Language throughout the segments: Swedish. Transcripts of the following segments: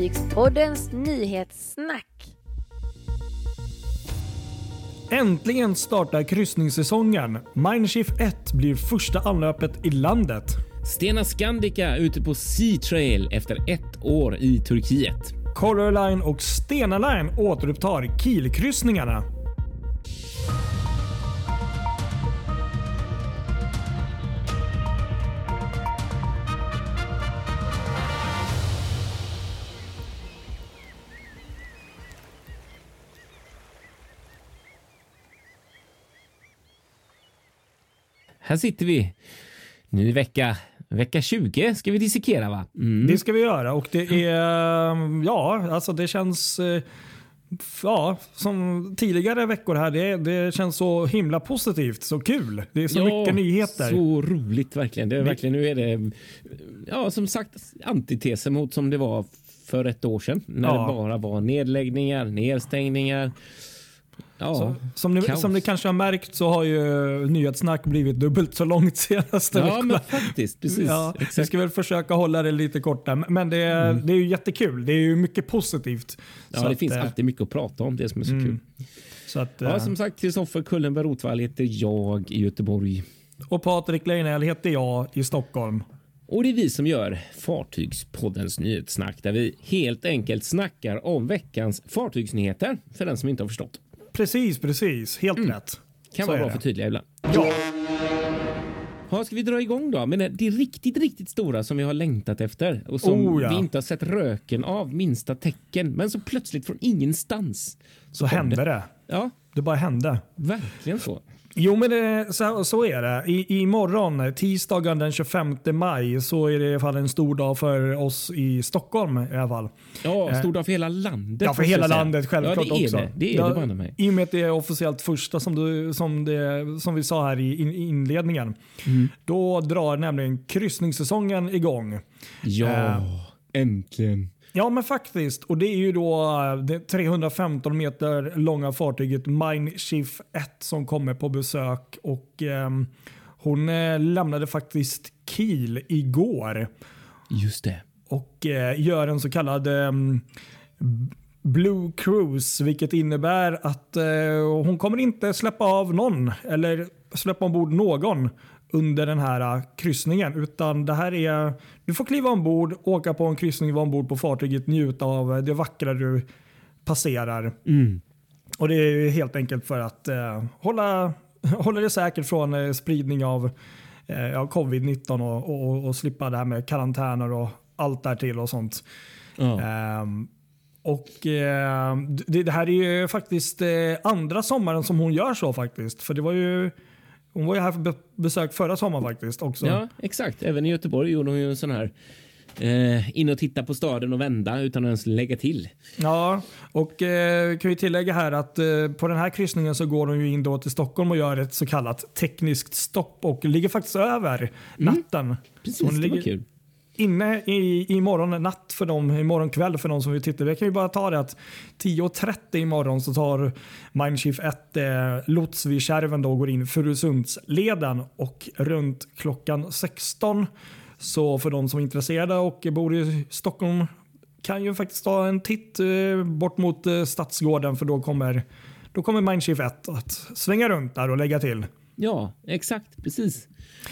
Fartygspoddens nyhetssnack. Äntligen startar kryssningssäsongen. Mindshift 1 blir första anlöpet i landet. Stena Scandica ute på Sea Trail efter ett år i Turkiet. Color Line och Stena Line återupptar Kielkryssningarna. Här sitter vi. Nu vecka, vecka 20 ska vi dissekera va? Mm. Det ska vi göra och det är, ja, alltså det känns eh, Ja, som tidigare veckor här, det, det känns så himla positivt, så kul. Det är så ja, mycket nyheter. Så roligt verkligen. Det är verkligen. Nu är det, ja som sagt, antitesen mot som det var för ett år sedan när Ja. det bara var nedläggningar, nedstängningar. Ja, Så, som, ni, som ni kanske har märkt så har ju nyhetssnack blivit dubbelt så långt senaste Ja, veckorna. men faktiskt. Precis. Ja, vi Exakt. ska väl försöka hålla det lite korta, men det är, det är ju jättekul. Det är ju mycket positivt. Ja, Så det att, finns eh, alltid mycket att prata om. Det som är så Mm. kul. Så att, Ja, eh, som sagt, Kristoffer Kullenberg Rotvall heter jag i Göteborg. och Patrik Leinell heter jag i Stockholm. Och det är vi som gör Fartygspoddens nyhetssnack där vi helt enkelt snackar om veckans fartygsnyheter för den som inte har förstått. Precis, precis. Helt rätt. Kan Så vara bra det. för tydliga ibland. Ja. Ja, ska vi dra igång då? Men det det riktigt, riktigt stora som vi har längtat efter och som Oh, ja. vi inte har sett röken av minsta tecken, men så plötsligt från ingenstans. Så hände det. Ja, Det bara hände. verkligen så. Jo, men det, så, så är det. I, imorgon, tisdagen den 25 maj, så är det i alla fall en stor dag för oss i Stockholm. i alla fall. Ja, stor dag för hela landet. Ja, för hela landet självklart ja, det är också. Det, det är det banne mig. I och med att det är officiellt första som, du, som, det, som vi sa här i in, inledningen. Mm. Då drar nämligen kryssningssäsongen igång. Ja, Eh. äntligen. Ja, men faktiskt. Och det är ju då eh, det 315 meter långa fartyget Mindshift 1 som kommer på besök. Och ehm, Hon eh, lämnade faktiskt Kiel igår Just det. och eh, gör en så kallad ehm, Blue Cruise, vilket innebär att eh, hon kommer inte släppa av någon eller släppa ombord någon under den här eh, kryssningen. Utan det här är, du får kliva ombord, åka på en kryssning, vara ombord på fartyget, njuta av eh, det vackra du passerar. Mm. Och Det är helt enkelt för att eh, hålla, hålla det säkert från eh, spridning av eh, ja, covid-19 och, och, och slippa det här med karantäner och allt därtill och sånt. Ja. Ehm, och det, det här är ju faktiskt andra sommaren som hon gör så faktiskt. För det var ju, hon var ju här för be- besök förra sommaren faktiskt också. ja, exakt. Även i Göteborg gjorde hon ju en sån här eh, in och titta på staden och vända utan att ens lägga till. Ja, och eh, kan vi tillägga här att eh, på den här kryssningen så går hon ju in då till Stockholm och gör ett så kallat tekniskt stopp och ligger faktiskt över natten. Mm. Precis, hon det var ligger kul inne i, morgon natt för dem, imorgon kväll för de som vill titta. Vi kan ju bara ta det att 10.30 imorgon så tar Mindshift 1 eh, lots vid Kärven då och går in Furusundsleden och runt klockan 16 så för de som är intresserade och bor i Stockholm kan ju faktiskt ta en titt eh, bort mot eh, Stadsgården för då kommer, då kommer Mindshift 1 att svänga runt där och lägga till. Ja, exakt. Precis.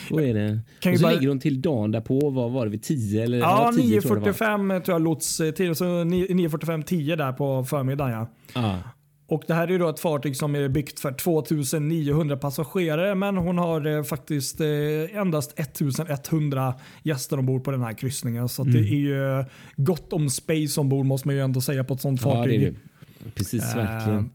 Så är det. Kan och så bara- ligger hon till dagen därpå. Vad var det? Vid 10? Eller, Ja, 10 tror jag det var. 9.45 tror jag lots eh, till. Så 9.45 10 där på förmiddagen. Ja. Ja. Och det här är då ett fartyg som är byggt för 2900 passagerare men hon har eh, faktiskt eh, endast 1100 gäster ombord på den här kryssningen. Så att det är ju gott om space ombord måste man ju ändå säga på ett sånt ja, det är fartyg. det. Precis, Eh, verkligen.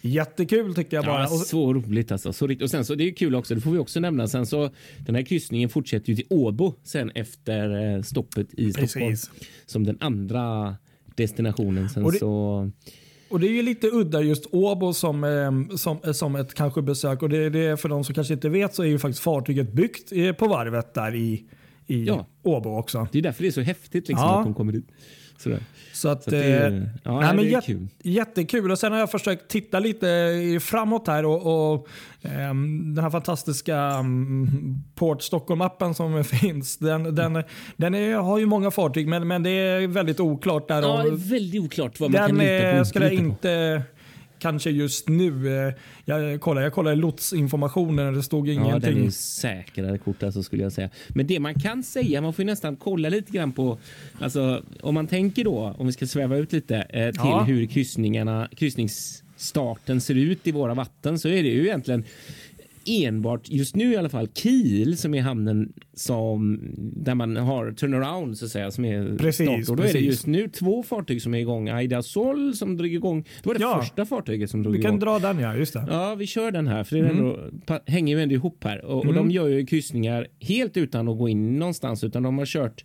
Jättekul tycker jag bara. Ja, så roligt alltså. Så rikt- och sen så det är kul också. Det får vi också nämna. Sen så den här kryssningen fortsätter ju till Åbo sen efter eh, stoppet i Stockholm Precis. som den andra destinationen. Sen Och det- så. Och det är ju lite udda just Åbo som, eh, som, eh, som ett kanske besök. Och det, det för de som kanske inte vet så är ju faktiskt fartyget byggt på varvet där i, i Ja. Åbo också. Det är därför det är så häftigt liksom, Ja. att de kommer dit. Sådär. Så att, Så att det är- eh, ja, nej, men det är kul. Jättekul. Och sen har jag försökt titta lite framåt här och, och ehm, den här fantastiska um, Port Stockholm-appen som finns. Den, den, den är, har ju många fartyg men, men det är väldigt oklart där. Ja, och det är väldigt oklart vad man den kan lita på. eh, skulle jag lita på. Kanske just nu. eh, Jag kollar, jag kollar lotsinformationen och det stod Ja, ingenting. den är säkrare kort alltså, skulle jag säga. Men det man kan säga, man får ju nästan kolla lite grann på, alltså om man tänker då, om vi ska sväva ut lite, eh, till Ja. hur kryssningarna, kryssningsstarten ser ut i våra vatten så är det ju egentligen enbart, just nu i alla fall, Kiel som är hamnen som, där man har turnaround så att säga, som är Precis. Och då är det precis. just nu två fartyg som är igång. Aida Sol som drog igång, det var det Ja. första fartyget som drog Vi igång. kan dra den ja, just det. Ja, vi kör den här för det är ändå, hänger ju ändå ihop här. Och, och de gör ju kryssningar helt utan att gå in någonstans utan de har kört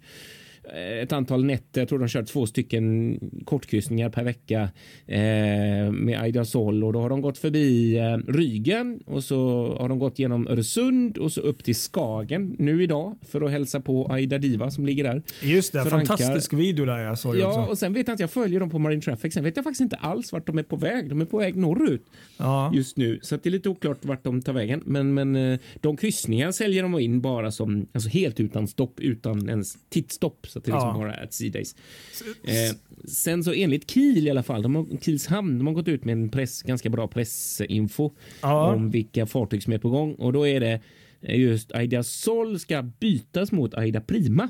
ett antal nätter, jag tror de kört två stycken kortkryssningar per vecka eh, med Aida Sol och då har de gått förbi eh, Rygen och så har de gått genom Öresund och så upp till Skagen nu idag för att hälsa på Aida Diva som ligger där. Just det, Förankar- fantastisk video där jag såg Ja, också. och sen vet jag inte, jag följer dem på Marine Traffic. Sen vet jag faktiskt inte alls vart de är på väg. De är på väg norrut Ja. just nu, så det är lite oklart vart de tar vägen. Men, men eh, de kryssningar säljer de in bara som alltså helt utan stopp, utan ens tittstopp. Så det liksom Ja. bara är at sea days. Eh, sen så enligt Kiel i alla fall, de har, Kiels hamn, de har gått ut med en press, ganska bra pressinfo Ja. om vilka fartyg som är på gång och då är det just Aida Sol ska bytas mot Aida Prima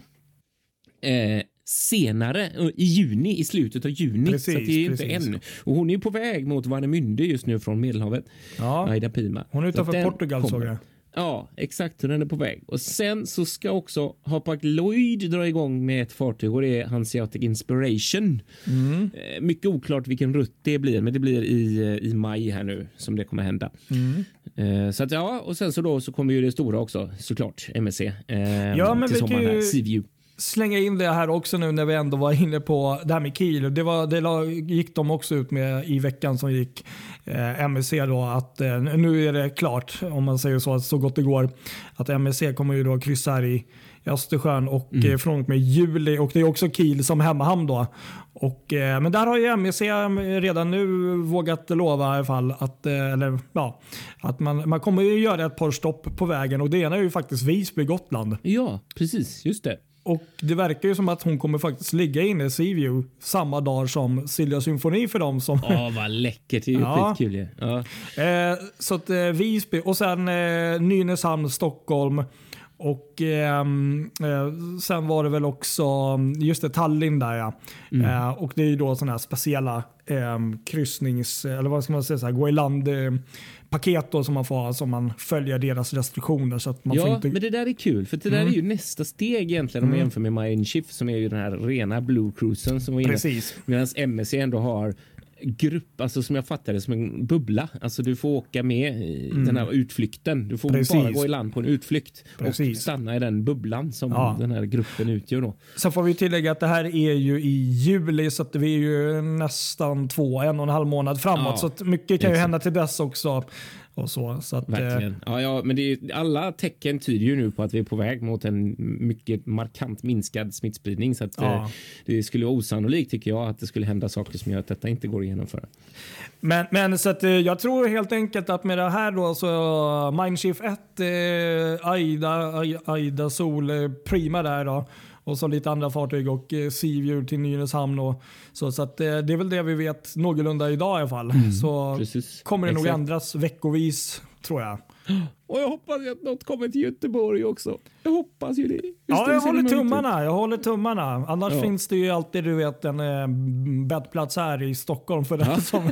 eh, senare eh, i juni, i slutet av juni. Precis, så det är inte precis. än. Och hon är på väg mot Warnemünde just nu från Medelhavet. Ja. Aida Prima. Hon är utanför Portugal såg jag. Ja, exakt. Den är på väg. Och sen så ska också Hapag Lloyd dra igång med ett fartyg och det är Hanseatic Inspiration. Mm. Eh, Mycket oklart vilken rutt det blir, men det blir i, eh, i maj här nu som det kommer hända. Mm. Eh, Så att ja, och sen så då så kommer ju det stora också såklart, MSC. Ja, men till vi kan sommaren här, ju- Seaview. Slänga in det här också nu när vi ändå var inne på det här med Kiel. Det, var, det gick de också ut med i veckan som gick, eh, MSC då, att eh, nu är det klart, om man säger så, så gott det går, att MSC kommer ju då kryssa här i i Östersjön och Mm. eh, från och med juli och det är också Kiel som hemmahamn då. Och, eh, men där har ju MSC redan nu vågat lova i alla fall att, eh, eller, ja, att man, man kommer ju göra ett par stopp på vägen och det ena är ju faktiskt Visby, Gotland. Ja, precis. Just det. Och det verkar ju som att hon kommer faktiskt ligga inne i Seaview samma dag som Silja Symfoni för dem som... Ja, vad läckert. Det är ju Ja. skitkul ju. Ja. eh, så att eh, Visby och sen eh, Nynäshamn, Stockholm och ehm, eh, sen var det väl också just det, Tallinn där ja. Eh, och det är ju då sådana här speciella eh, kryssnings, eller vad ska man säga, så här, gå i land paket då som man får som man följer deras restriktioner så att man får Ja, inte... men det där är kul, för det där är ju nästa steg egentligen om man jämför med Shift som är ju den här rena Blue Cruisen som var inne. Precis. Medan MSC ändå har grupp, alltså som jag fattar det som en bubbla. Alltså du får åka med i den här utflykten. Du får Precis. bara gå i land på en utflykt och Precis. stanna i den bubblan som Ja. den här gruppen utgör då. Sen får vi tillägga att det här är ju i juli så att vi är ju nästan två, en och en halv månad framåt. Ja, så mycket kan ju hända till dess också. Och så, så att, eh, Verkligen. Ja, ja, men det är, alla tecken tyder ju nu på att vi är på väg mot en mycket markant minskad smittspridning. Så att, Ja. eh, det skulle vara osannolikt tycker jag att det skulle hända saker som gör att detta inte går att genomföra. men, men så att, eh, jag tror helt enkelt att med det här då så Mindshift 1, eh, Aida, Ai- Aida Sol, eh, Prima där då. Och så lite andra fartyg och eh, Seaview till Nynäshamn. Och, så så att, eh, det är väl det vi vet någorlunda idag i alla fall. så Mm, precis. kommer det nog Exakt. ändras veckovis tror jag. Och jag hoppas att något kommer till Göteborg också. Jag hoppas ju det. Ja, jag håller ut? tummarna. Jag håller tummarna. Annars Ja. finns det ju alltid du vet, en eh, bäddplats här i Stockholm för den, Ja. som,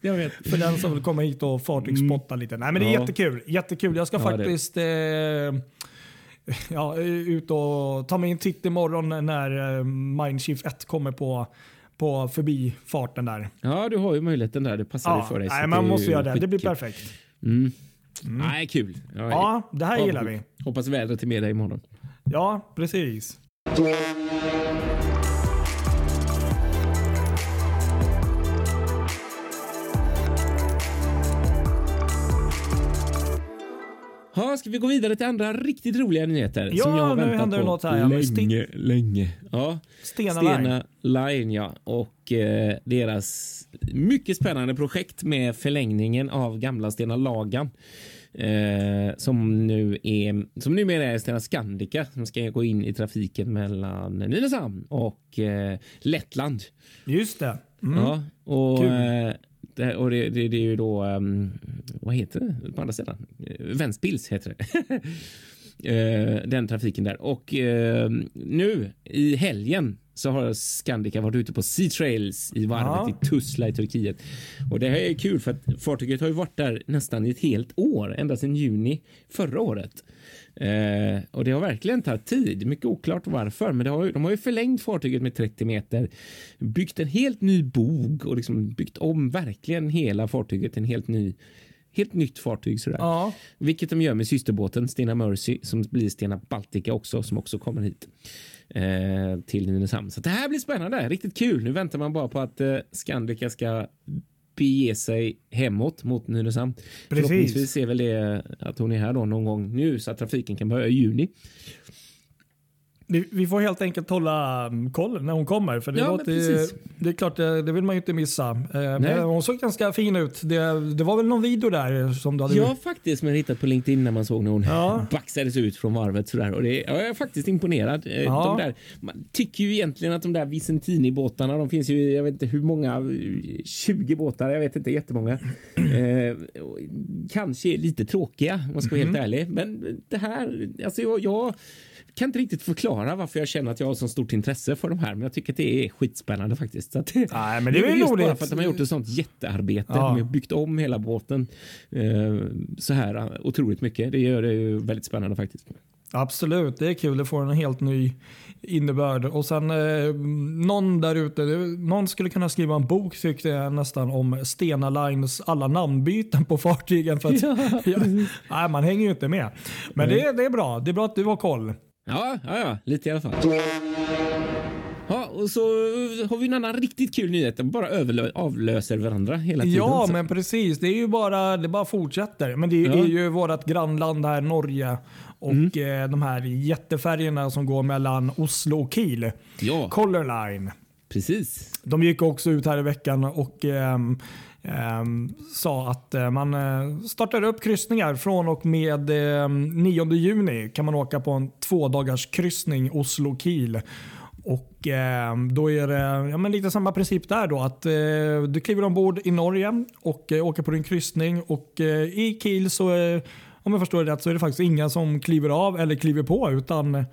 jag vet. för den som vill komma hit och fartygspotta lite. Nej, men det är Ja. jättekul. Jättekul. Jag ska faktiskt eh, ja, ut och ta mig en titt imorgon när eh, Mindshift 1 kommer på, på förbifarten där. Ja, du har ju möjligheten där. Det passar Ja, för dig. nej, man måste göra det. Det blir perfekt. Mm. Nej, kul. Jag Ja, det här gillar vi. Hoppas vädret är med dig imorgon. Ja, precis. Ja, Ja, ska vi gå vidare till andra riktigt roliga nyheter? Ja, som jag har nu väntat händer på det något här, ja, länge, länge. Ja, Stena Line. Stena Line, ja. Och eh, deras mycket spännande projekt med förlängningen av gamla Stena Lagan. Eh, som nu är som numera är Stena Scandica som ska gå in i trafiken mellan Nynäshamn och eh, Lettland. Just det. Mm. Ja, och, Kul det, och det, det, det är ju då, um, vad heter det på andra sidan? Ventspils heter det. Eh, den trafiken där. Och ehm, nu i helgen så har Scandica varit ute på Sea Trails i varvet Ja. i Tuzla i Turkiet. Och det här är kul för att fartyget har ju varit där nästan i ett helt år, ända sedan juni förra året. Eh, och det har verkligen tagit tid. Mycket oklart varför, men har, de har ju förlängt fartyget med 30 meter, byggt en helt ny bog och liksom byggt om verkligen hela fartyget en helt ny Helt nytt fartyg sådär. Ja. Vilket de gör med systerbåten Stena Mercy som blir Stena Baltica också som också kommer hit eh, till Nynäshamn. Så det här blir spännande, riktigt kul. Nu väntar man bara på att eh, Scandica ska bege sig hemåt mot Nynäshamn. Precis. Förhoppningsvis är väl det att hon är här då någon gång nu så att trafiken kan börja i juni. Vi, får helt enkelt hålla um, koll när hon kommer. För det, Ja, låter, det är klart, det, det vill man ju inte missa. Eh, men hon såg ganska fin ut. Det, det var väl någon video där som du hade Ja, faktiskt, men hittat på LinkedIn när man såg när hon Ja. baxades ut från varvet sådär. Och det, jag är faktiskt imponerad. Eh, Ja. De där, man tycker ju egentligen att de där Vicentini-båtarna, de finns ju jag vet inte hur många, eh, 20 båtar, jag vet inte, jättemånga. Eh, kanske är lite tråkiga om man ska vara helt Mhm. ärlig. Men det här, alltså jag, jag kan inte riktigt förklara varför jag känner att jag har så stort intresse för de här, men jag tycker att det är skitspännande faktiskt. Så att, Nej, men det är väl just bara roligt. för att de har gjort ett sånt jättearbete. Ja. De har byggt om hela båten eh, så här eh, otroligt mycket. Det gör det ju väldigt spännande faktiskt. Absolut, det är kul. Det får en helt ny innebörd. Och sen eh, någon där ute, det- någon skulle kunna skriva en bok tyckte jag nästan om Stena Lines alla namnbyten på fartygen. För att, ja, nej, man hänger ju inte med. Men det, det är bra. Det är bra att du har koll. Ja, ja, ja, lite i alla fall. Ja, och så har vi en annan riktigt kul nyhet. De bara avlöser varandra hela tiden. Ja, Så- men precis. Det är ju bara, det bara fortsätter. Men det Ja. är ju vårt grannland här, Norge. Och Mm. eh, de här jättefärgerna som går mellan Oslo och Kiel. Ja, Color Line. precis. De gick också ut här i veckan och ehm, Ehm, sa att eh, man eh, startar upp kryssningar från och med ehm, 9 juni kan man åka på en två dagars kryssning Oslo-Kiel. Och eh, då är det ja, men lite samma princip där då att eh, du kliver ombord i Norge och eh, åker på din kryssning och eh, i Kiel så om jag förstår det rätt så är det faktiskt inga som kliver av eller kliver på utan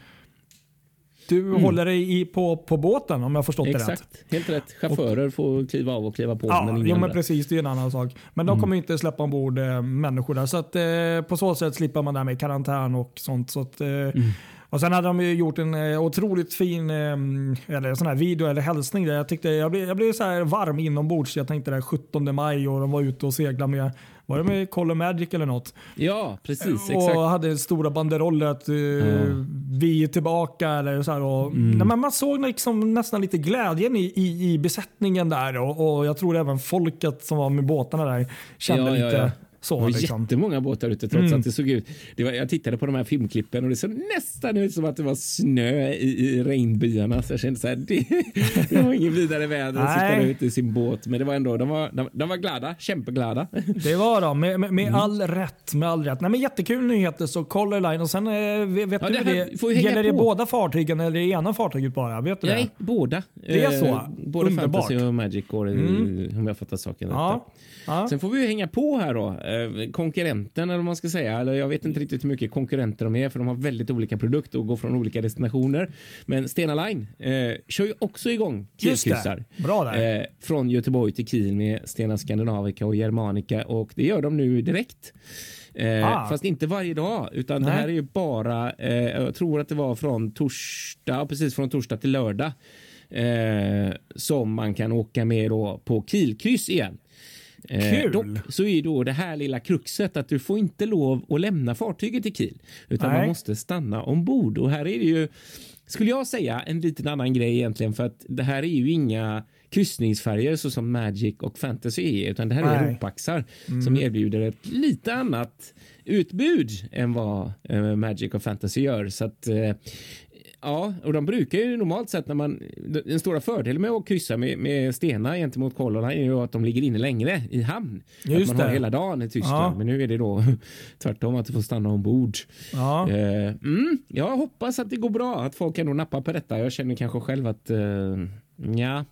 du håller dig i, på, på båten om jag förstått det rätt. Exakt, helt rätt. Chaufförer får kliva av och kliva på. Ja, men jo, men precis. Det är en annan sak. Men de kommer inte släppa ombord eh, människor där. Så att, eh, på så sätt slipper man det här med karantän och sånt. Så att, eh, Och Sen hade de ju gjort en eh, otroligt fin eh, eller sån här video eller hälsning. Där. Jag, tyckte, jag, blev, jag blev så här varm inombords. Jag tänkte det 17 maj och de var ute och seglade med var det med Color Magic eller något? Ja, precis. och Exakt. hade stora banderoller att eh, vi är tillbaka. Eller så här, och, Mm. men man såg liksom nästan lite glädjen i, i, i besättningen där och, och jag tror även folket som var med båtarna där kände Ja, ja, lite ja. Så. Det var liksom. jättemånga båtar ute trots Mm. att det såg ut. Det var, jag tittade på de här filmklippen och det såg nästan ut som att det var snö i, i regnbyarna. Så jag kände så här, det, det var ingen vidare väder att sitta ute i sin båt. Men det var ändå, de var, de, de var glada, kämpeglada. Det var de, med, med, Mm. med all rätt. Med all rätt. Nej, men jättekul nyheter. Så Color Line och sen eh, vet Ja, du det det, gäller det på. båda fartygen eller det ena fartyget bara? Vet du Nej, det? båda. Det är så? Eh, både Underbart. fantasy och magic går i, om jag fattar saken rätt. Ja. Sen får vi ju hänga på här då. Eh, konkurrenten eller vad man ska säga. Eller jag vet inte riktigt hur mycket konkurrenter de är för de har väldigt olika produkter och går från olika destinationer. Men Stena Line eh, kör ju också igång Kielkryssar. det. Bra där. Eh, från Göteborg till Kiel med Stena Scandinavica och Germanica och det gör de nu direkt. Eh, Ah. Fast inte varje dag utan det Nej. här är ju bara, eh, jag tror att det var från torsdag, precis från torsdag till lördag eh, som man kan åka med då på Kielkryss igen. Eh, Kul. dock så är då det här lilla kruxet att du får inte lov att lämna fartyget i Kiel utan Nej. man måste stanna ombord och här är det ju skulle jag säga en liten annan grej egentligen för att det här är ju inga kryssningsfärger så som Magic och Fantasy är, utan det här är Nej. ropaxar som erbjuder ett lite annat utbud än vad eh, Magic och Fantasy gör. Så att eh, Ja, och de brukar ju normalt sett när man... Den stora fördelen med att kryssa med, med stenar gentemot Colorline är ju att de ligger inne längre i hamn. Just att man har det. hela dagen i Tyskland. Ja. Men nu är det då tvärtom, att du får stanna ombord. Ja. Eh, mm, jag hoppas att det går bra, att folk ändå nappar på detta. Jag känner kanske själv att eh, ja,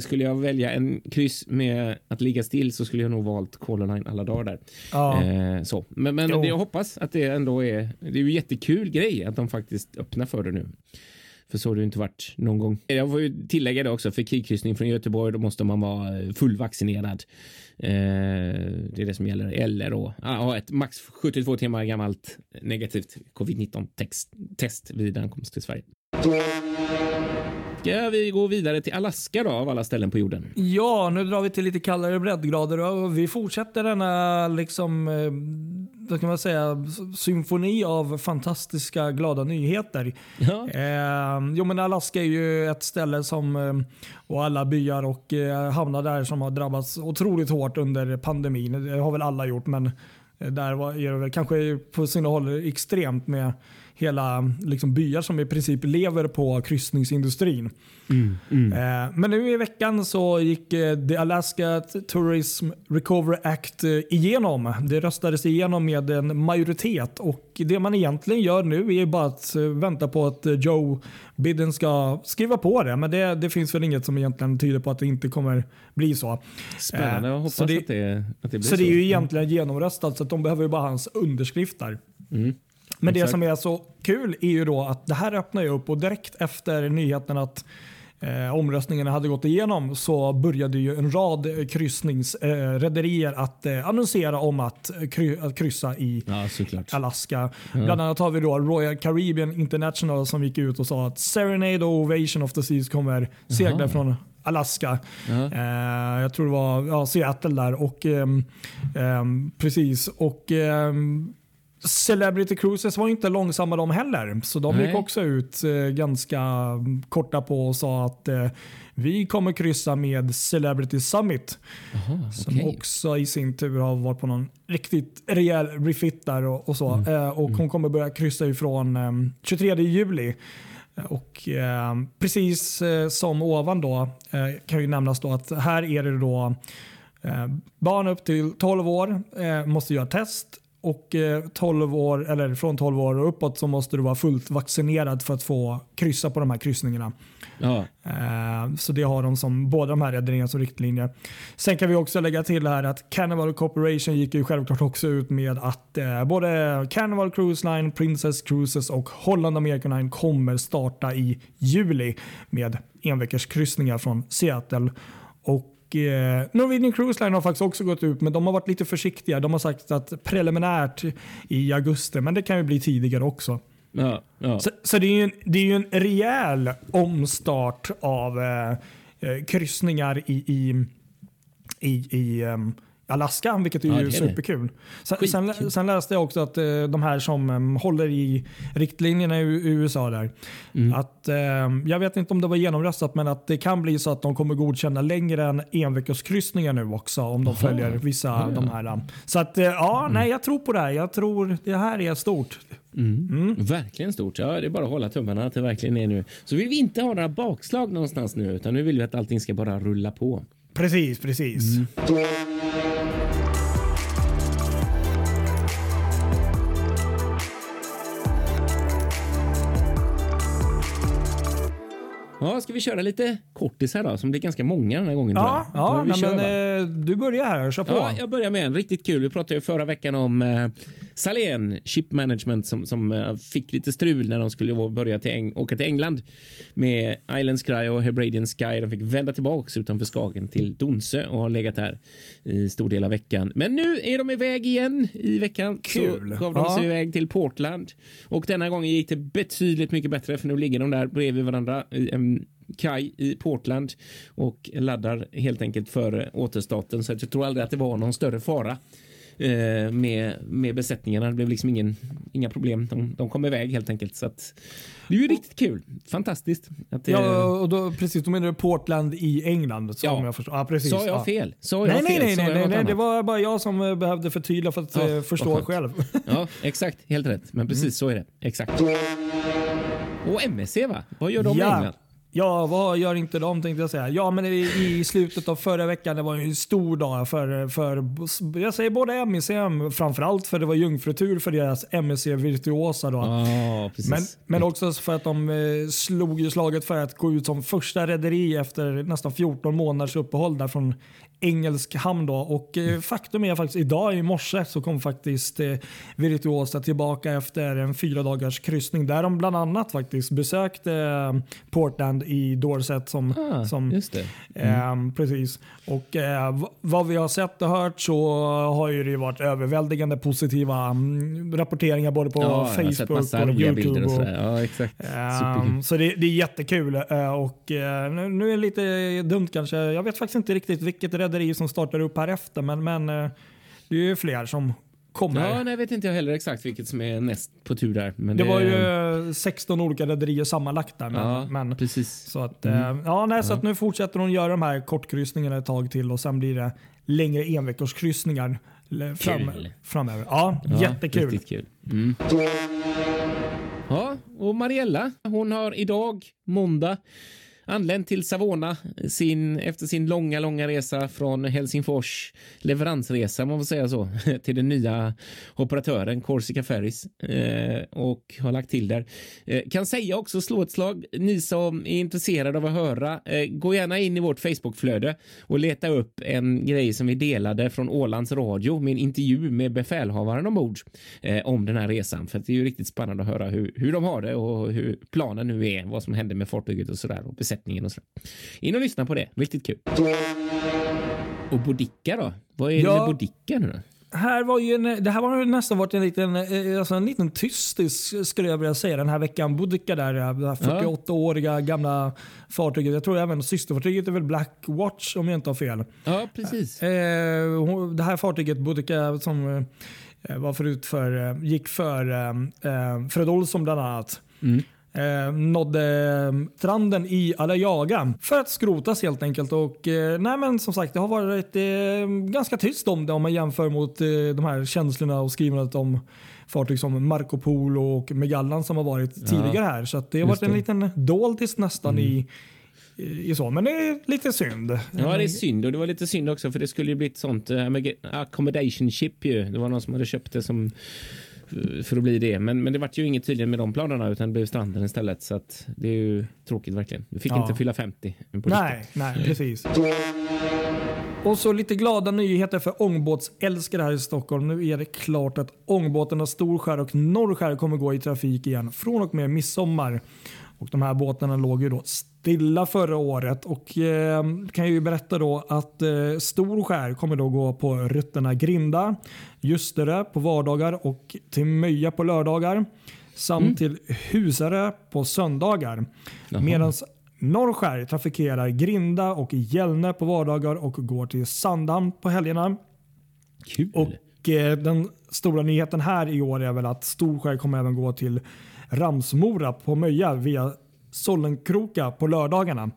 skulle jag välja en kryss med att ligga still så skulle jag nog valt Colorline alla dagar där. Ja. Eh, så. Men, men Jo. det, jag hoppas att det ändå är, det är ju jättekul grej att de faktiskt öppnar för det nu. För så har det ju inte varit någon gång. Jag får ju tillägga det också, för kikryssning från Göteborg då måste man vara eh, fullvaccinerad. Eh, det är det som gäller. Eller då ha ett max 72 timmar gammalt negativt covid-19 text- test vid ankomst till Sverige. Ska vi gå vidare till Alaska då, av alla ställen på jorden? Ja, nu drar vi till lite kallare breddgrader och vi fortsätter denna liksom, eh, vad kan man säga, symfoni av fantastiska glada nyheter. Ja. Eh, jo men Alaska är ju ett ställe som, eh, och alla byar och eh, hamnar där som har drabbats otroligt hårt under pandemin. Det har väl alla gjort men där var, är det väl kanske på sina håll extremt med hela liksom, byar som i princip lever på kryssningsindustrin. Eh, Men nu i veckan så gick eh, the Alaska Tourism Recovery Act eh, igenom. Det röstades igenom med en majoritet och det man egentligen gör nu är bara att eh, vänta på att eh, Joe Biden ska skriva på det. Men det, det finns väl inget som egentligen tyder på att det inte kommer bli så. Spännande, Eh, jag hoppas så det- att, det, att det blir Så det är ju egentligen genomröstat så att de behöver ju bara hans underskrift där. Men det Exakt. som är så kul är ju då att det här öppnar ju upp och direkt efter nyheten att eh, omröstningarna hade gått igenom så började ju en rad kryssningsrederier eh, att eh, annonsera om att, eh, kry, att kryssa i Ja. Alaska. Bland annat har vi då Royal Caribbean International som gick ut och sa att Serenade och Ovation of the Seas kommer segla Jaha. från Alaska. Ja. Eh, jag tror det var ja, Seattle där. Och, ehm, ehm, precis. Och ehm, Celebrity Cruises var inte långsamma de heller. Så de Nej. gick också ut eh, ganska korta på och sa att eh, vi kommer kryssa med Celebrity Summit. Aha, Som okej. också i sin tur har varit på någon riktigt rejäl refit där och, och så. Mm. Eh, och hon kommer börja kryssa ifrån eh, 23 juli. Eh, Och eh, precis eh, som ovan då kan ju nämnas då att här är det då barn upp till 12 år måste göra test och eh, 12 år, eller från 12 år och uppåt så måste du vara fullt vaccinerad för att få kryssa på de här kryssningarna. Ja, Eh, Så det har de som båda de här rederierna som riktlinjer. Sen kan vi också lägga till här att Carnival Corporation gick ju självklart också ut med att eh, både Carnival Cruise Line, Princess Cruises och Holland American Line kommer starta i juli med enveckorskryssningar från Seattle. Och eh, Norwegian Cruise Line har faktiskt också gått ut men de har varit lite försiktiga. De har sagt att preliminärt i augusti men det kan ju bli tidigare också. ja, ja. Så, så det är ju en, det är ju en rejäl omstart av eh, eh, kryssningar i, i, i, i ehm, Alaska, vilket är Ja, ju är superkul. Sen, sen, sen läste jag också att eh, de här som em, håller i riktlinjerna i, i USA där, Mm. att ehm, jag vet inte om det var genomröstat, men att det kan bli så att de kommer godkänna längre än enveckorskryssningar nu också om de Aha. följer vissa Ja, ja. de här. um, Så att eh, ja, nej, jag tror på det här. Jag tror det här är stort. Mm. Verkligen stort. Ja, det är bara att hålla tummarna att det verkligen är nu. Så vill vi inte ha några bakslag någonstans nu, utan nu vill vi att allting ska bara rulla på. Precis, precis. Ja, ska vi köra lite kortisar då, som blir ganska många den här gången. Ja, ja vi nej, men, eh, du börjar här. Kör på. Ja, jag börjar med en riktigt kul. Vi pratade ju förra veckan om eh, Salén Ship Management som, som eh, fick lite strul när de skulle börja till Eng- åka till England med Islands Cry och Hebradian Sky. De fick vända tillbaks utanför Skagen till Donsö och har legat där i stor del av veckan. Men nu är de iväg igen i veckan. Kul. Så gav de sig Ja. iväg till Portland och denna gången gick det betydligt mycket bättre för nu ligger de där bredvid varandra i en kaj i Portland och laddar helt enkelt för återstarten så jag tror aldrig att det var någon större fara eh, med, med besättningarna. Det blev liksom ingen, inga problem. De, de kom iväg helt enkelt. Så att, det är ju riktigt kul. Fantastiskt. Att Ja, och då, precis. Då menar du Portland i England. Som Ja. jag förstår. Ja, precis. sa jag ja. fel? Sa jag Nej, fel? nej, nej, nej, nej, det var bara jag som eh, behövde förtydliga för att Ja, eh, förstå själv. Ja, exakt. Helt rätt. Men precis Mm. så är det. Exakt. Och MSC va? Vad gör de i Ja. England? Ja, vad gör inte de tänkte jag säga. Ja, men i, i slutet av förra veckan, det var en stor dag för, för jag säger både MEC framförallt för det var jungfrutur för deras MEC Virtuosa då. Precis. Men, men också för att de eh, slog ju slaget för att gå ut som första rederi efter nästan 14 månaders uppehåll där från engelsk hamn. Då. Och Mm. eh, faktum är faktiskt idag i morse så kom faktiskt eh, Virtuosa tillbaka efter en fyra dagars kryssning där de bland annat faktiskt besökte eh, Portland i Dorset som, ah, som just det. Ehm, precis. Och eh, vad vi har sett och hört så har ju det varit överväldigande positiva mm, rapporteringar både på ja, Facebook och Youtube. och och. Ja, exakt. Ehm, Superkul. så det, det är jättekul. eh, och, eh, nu, nu är det lite dumt kanske. Jag vet faktiskt inte riktigt vilket rederi som startar upp här efter men, men eh, det är ju fler som kommer. Ja, nej, vet inte jag heller exakt vilket som är näst på tur där. Men det var ju eh, 16 olika rederier sammanlagt där. Men, Ja, men, precis. Så, att, eh, ja, nej, så att nu fortsätter hon göra de här kortkryssningarna ett tag till och sen blir det längre enveckorskryssningar fram, framöver. Ja, Ja, jättekul. Riktigt kul. Mm. Ja, och Mariella, hon har idag, måndag, anlänt till Savona sin, efter sin långa, långa resa från Helsingfors, leveransresa om man får säga så, till den nya operatören Corsica Ferries eh, och har lagt till där. Eh, kan säga också, slå ett slag, ni som är intresserade av att höra, eh, gå gärna in i vårt Facebookflöde och leta upp en grej som vi delade från Ålands Radio med en intervju med befälhavaren ombord eh, om den här resan. För det är ju riktigt spännande att höra hur, hur de har det och hur planen nu är, vad som hände med fartyget och sådär och besättningen och sådär. In och lyssna på det, riktigt kul. Och Bodica då? Vad är det Ja. med Bodica nu då? Här var ju en, det här var ju nästan varit en liten, eh, alltså en liten tystisk skulle jag vilja säga den här veckan. Boudica där, det här 48-åriga gamla fartyget. Jag tror även systerfartyget är väl Blackwatch om jag inte har fel. Ja, precis. Eh, det här fartyget Boudica som eh, var förut för, gick för Fred Olsson bland annat. Mm. Eh, nådde eh, stranden i Alajaga för att skrotas helt enkelt. Och, eh, nej men som sagt, det har varit eh, ganska tyst om det om man jämför mot eh, de här känslorna och skrivandet om fartyg som Marco Polo och Megallan som har varit tidigare här. Så att det har Just varit en det. Mm. liten doldis nästan i, i, i så. Men det är lite synd. Ja, det är synd och det var lite synd också för det skulle ju bli ett sånt eh, accommodation ship ju. Det var någon som hade köpt det som för att bli det. Men, men det vart ju inget tydligen med de planerna utan det blev stranden istället. Så att det är ju tråkigt verkligen. Du fick Ja. inte fylla 50. På Nej, nej, precis. Och så lite glada nyheter för ångbåtsälskare här i Stockholm. Nu är det klart att ångbåtarna Storskär och Norrskär kommer gå i trafik igen från och med midsommar. Och de här båtarna låg ju då stilla förra året och eh, kan ju berätta då att eh, Storskär kommer då gå på rutterna Grinda, Ljusterö på vardagar och till Möja på lördagar samt till Husarö på söndagar. Medan Norrskär trafikerar Grinda och Gällnä på vardagar och går till Sandhamn på helgerna. Kul. Och eh, Den stora nyheten här i år är väl att Storskär kommer även gå till Ramsmora på Möja via Sollenkroka på lördagarna.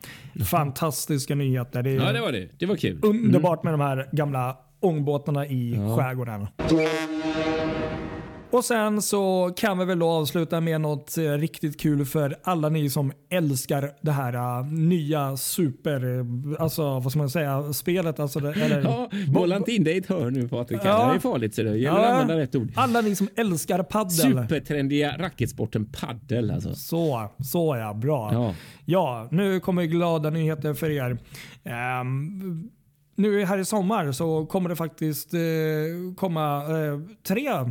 Fantastiska nyheter. Det är Ja, det var det. Det var kul. underbart med de här gamla ångbåtarna i Ja. skärgården. Och sen så kan vi väl då avsluta med något eh, riktigt kul för alla ni som älskar det här eh, nya super, eh, alltså vad ska man säga, spelet. Alltså det, eller, Ja, bolla inte in dig i ett hörn nu Patrik. Ja. Det är farligt ser du. Gäller att Ja. använda rätt ord. Alla ni som älskar paddel. Supertrendiga racketsporten paddel alltså. Så, så ja, bra. Ja. Ja, nu kommer glada nyheter för er. Ehm, nu här i sommar så kommer det faktiskt eh, komma eh, tre eh,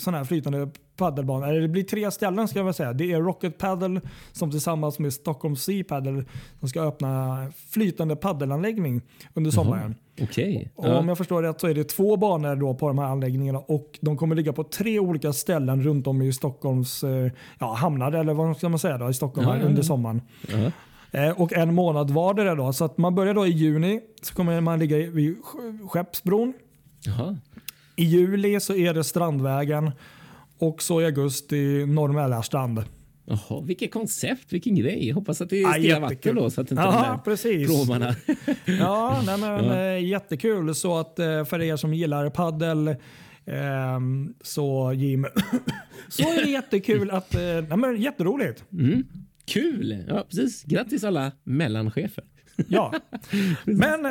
sådana här flytande paddelbanor. Eller det blir tre ställen ska jag väl säga. Det är Rocket Paddle som tillsammans med Stockholm Sea Paddle som ska öppna flytande paddelanläggning under sommaren. Okej. Och Om Ja. jag förstår rätt så är det två banor då på de här anläggningarna och de kommer ligga på tre olika ställen runt om i Stockholms eh, ja, hamnar eller vad ska man säga då, i Stockholm ja, ja. under sommaren. Ja. Eh, och en månad vardera då. Så att man börjar då i juni så kommer man ligga vid Sk- Skeppsbron. Jaha. I juli så är det Strandvägen och så i augusti Norr Mälarstrand. Jaha, vilket koncept, vilken grej. Hoppas att det är Ja, stilla jättekul. vatten då så att inte Ja, de där precis. pråmarna... Ja, nej men, Ja. eh, jättekul. Så att eh, för er som gillar paddel ehm, så Jim, så är det jättekul att, nej men jätteroligt. Mm. Kul! Ja, precis. Grattis alla mellanchefer. Ja. Men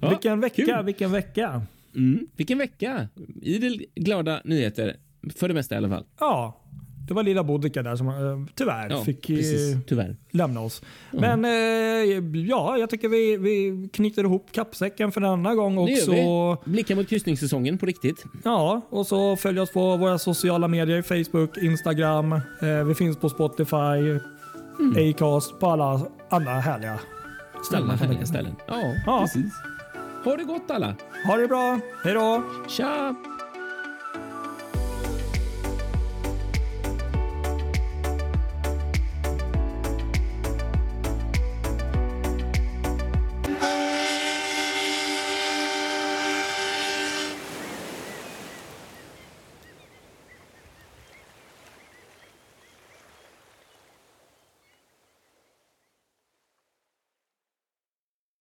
Ja, vilken vecka, kul. vilken vecka. Mm. Vilken vecka! Idel glada nyheter. För det mesta i alla fall. Ja, det var lilla Bodika där som eh, tyvärr Ja, fick eh, precis. Tyvärr. lämna oss. Men eh, ja, jag tycker vi, vi knyter ihop kappsäcken för denna gång Det gör också. vi. Blicka mot kryssningssäsongen på riktigt. Ja, och så följ oss på våra sociala medier. Facebook, Instagram. Eh, vi finns på Spotify, Acast, på alla andra härliga ställen. Alla härliga ställen. Ja, Ja. precis. Ha det gott alla! Ha det bra. Hej då! Tja!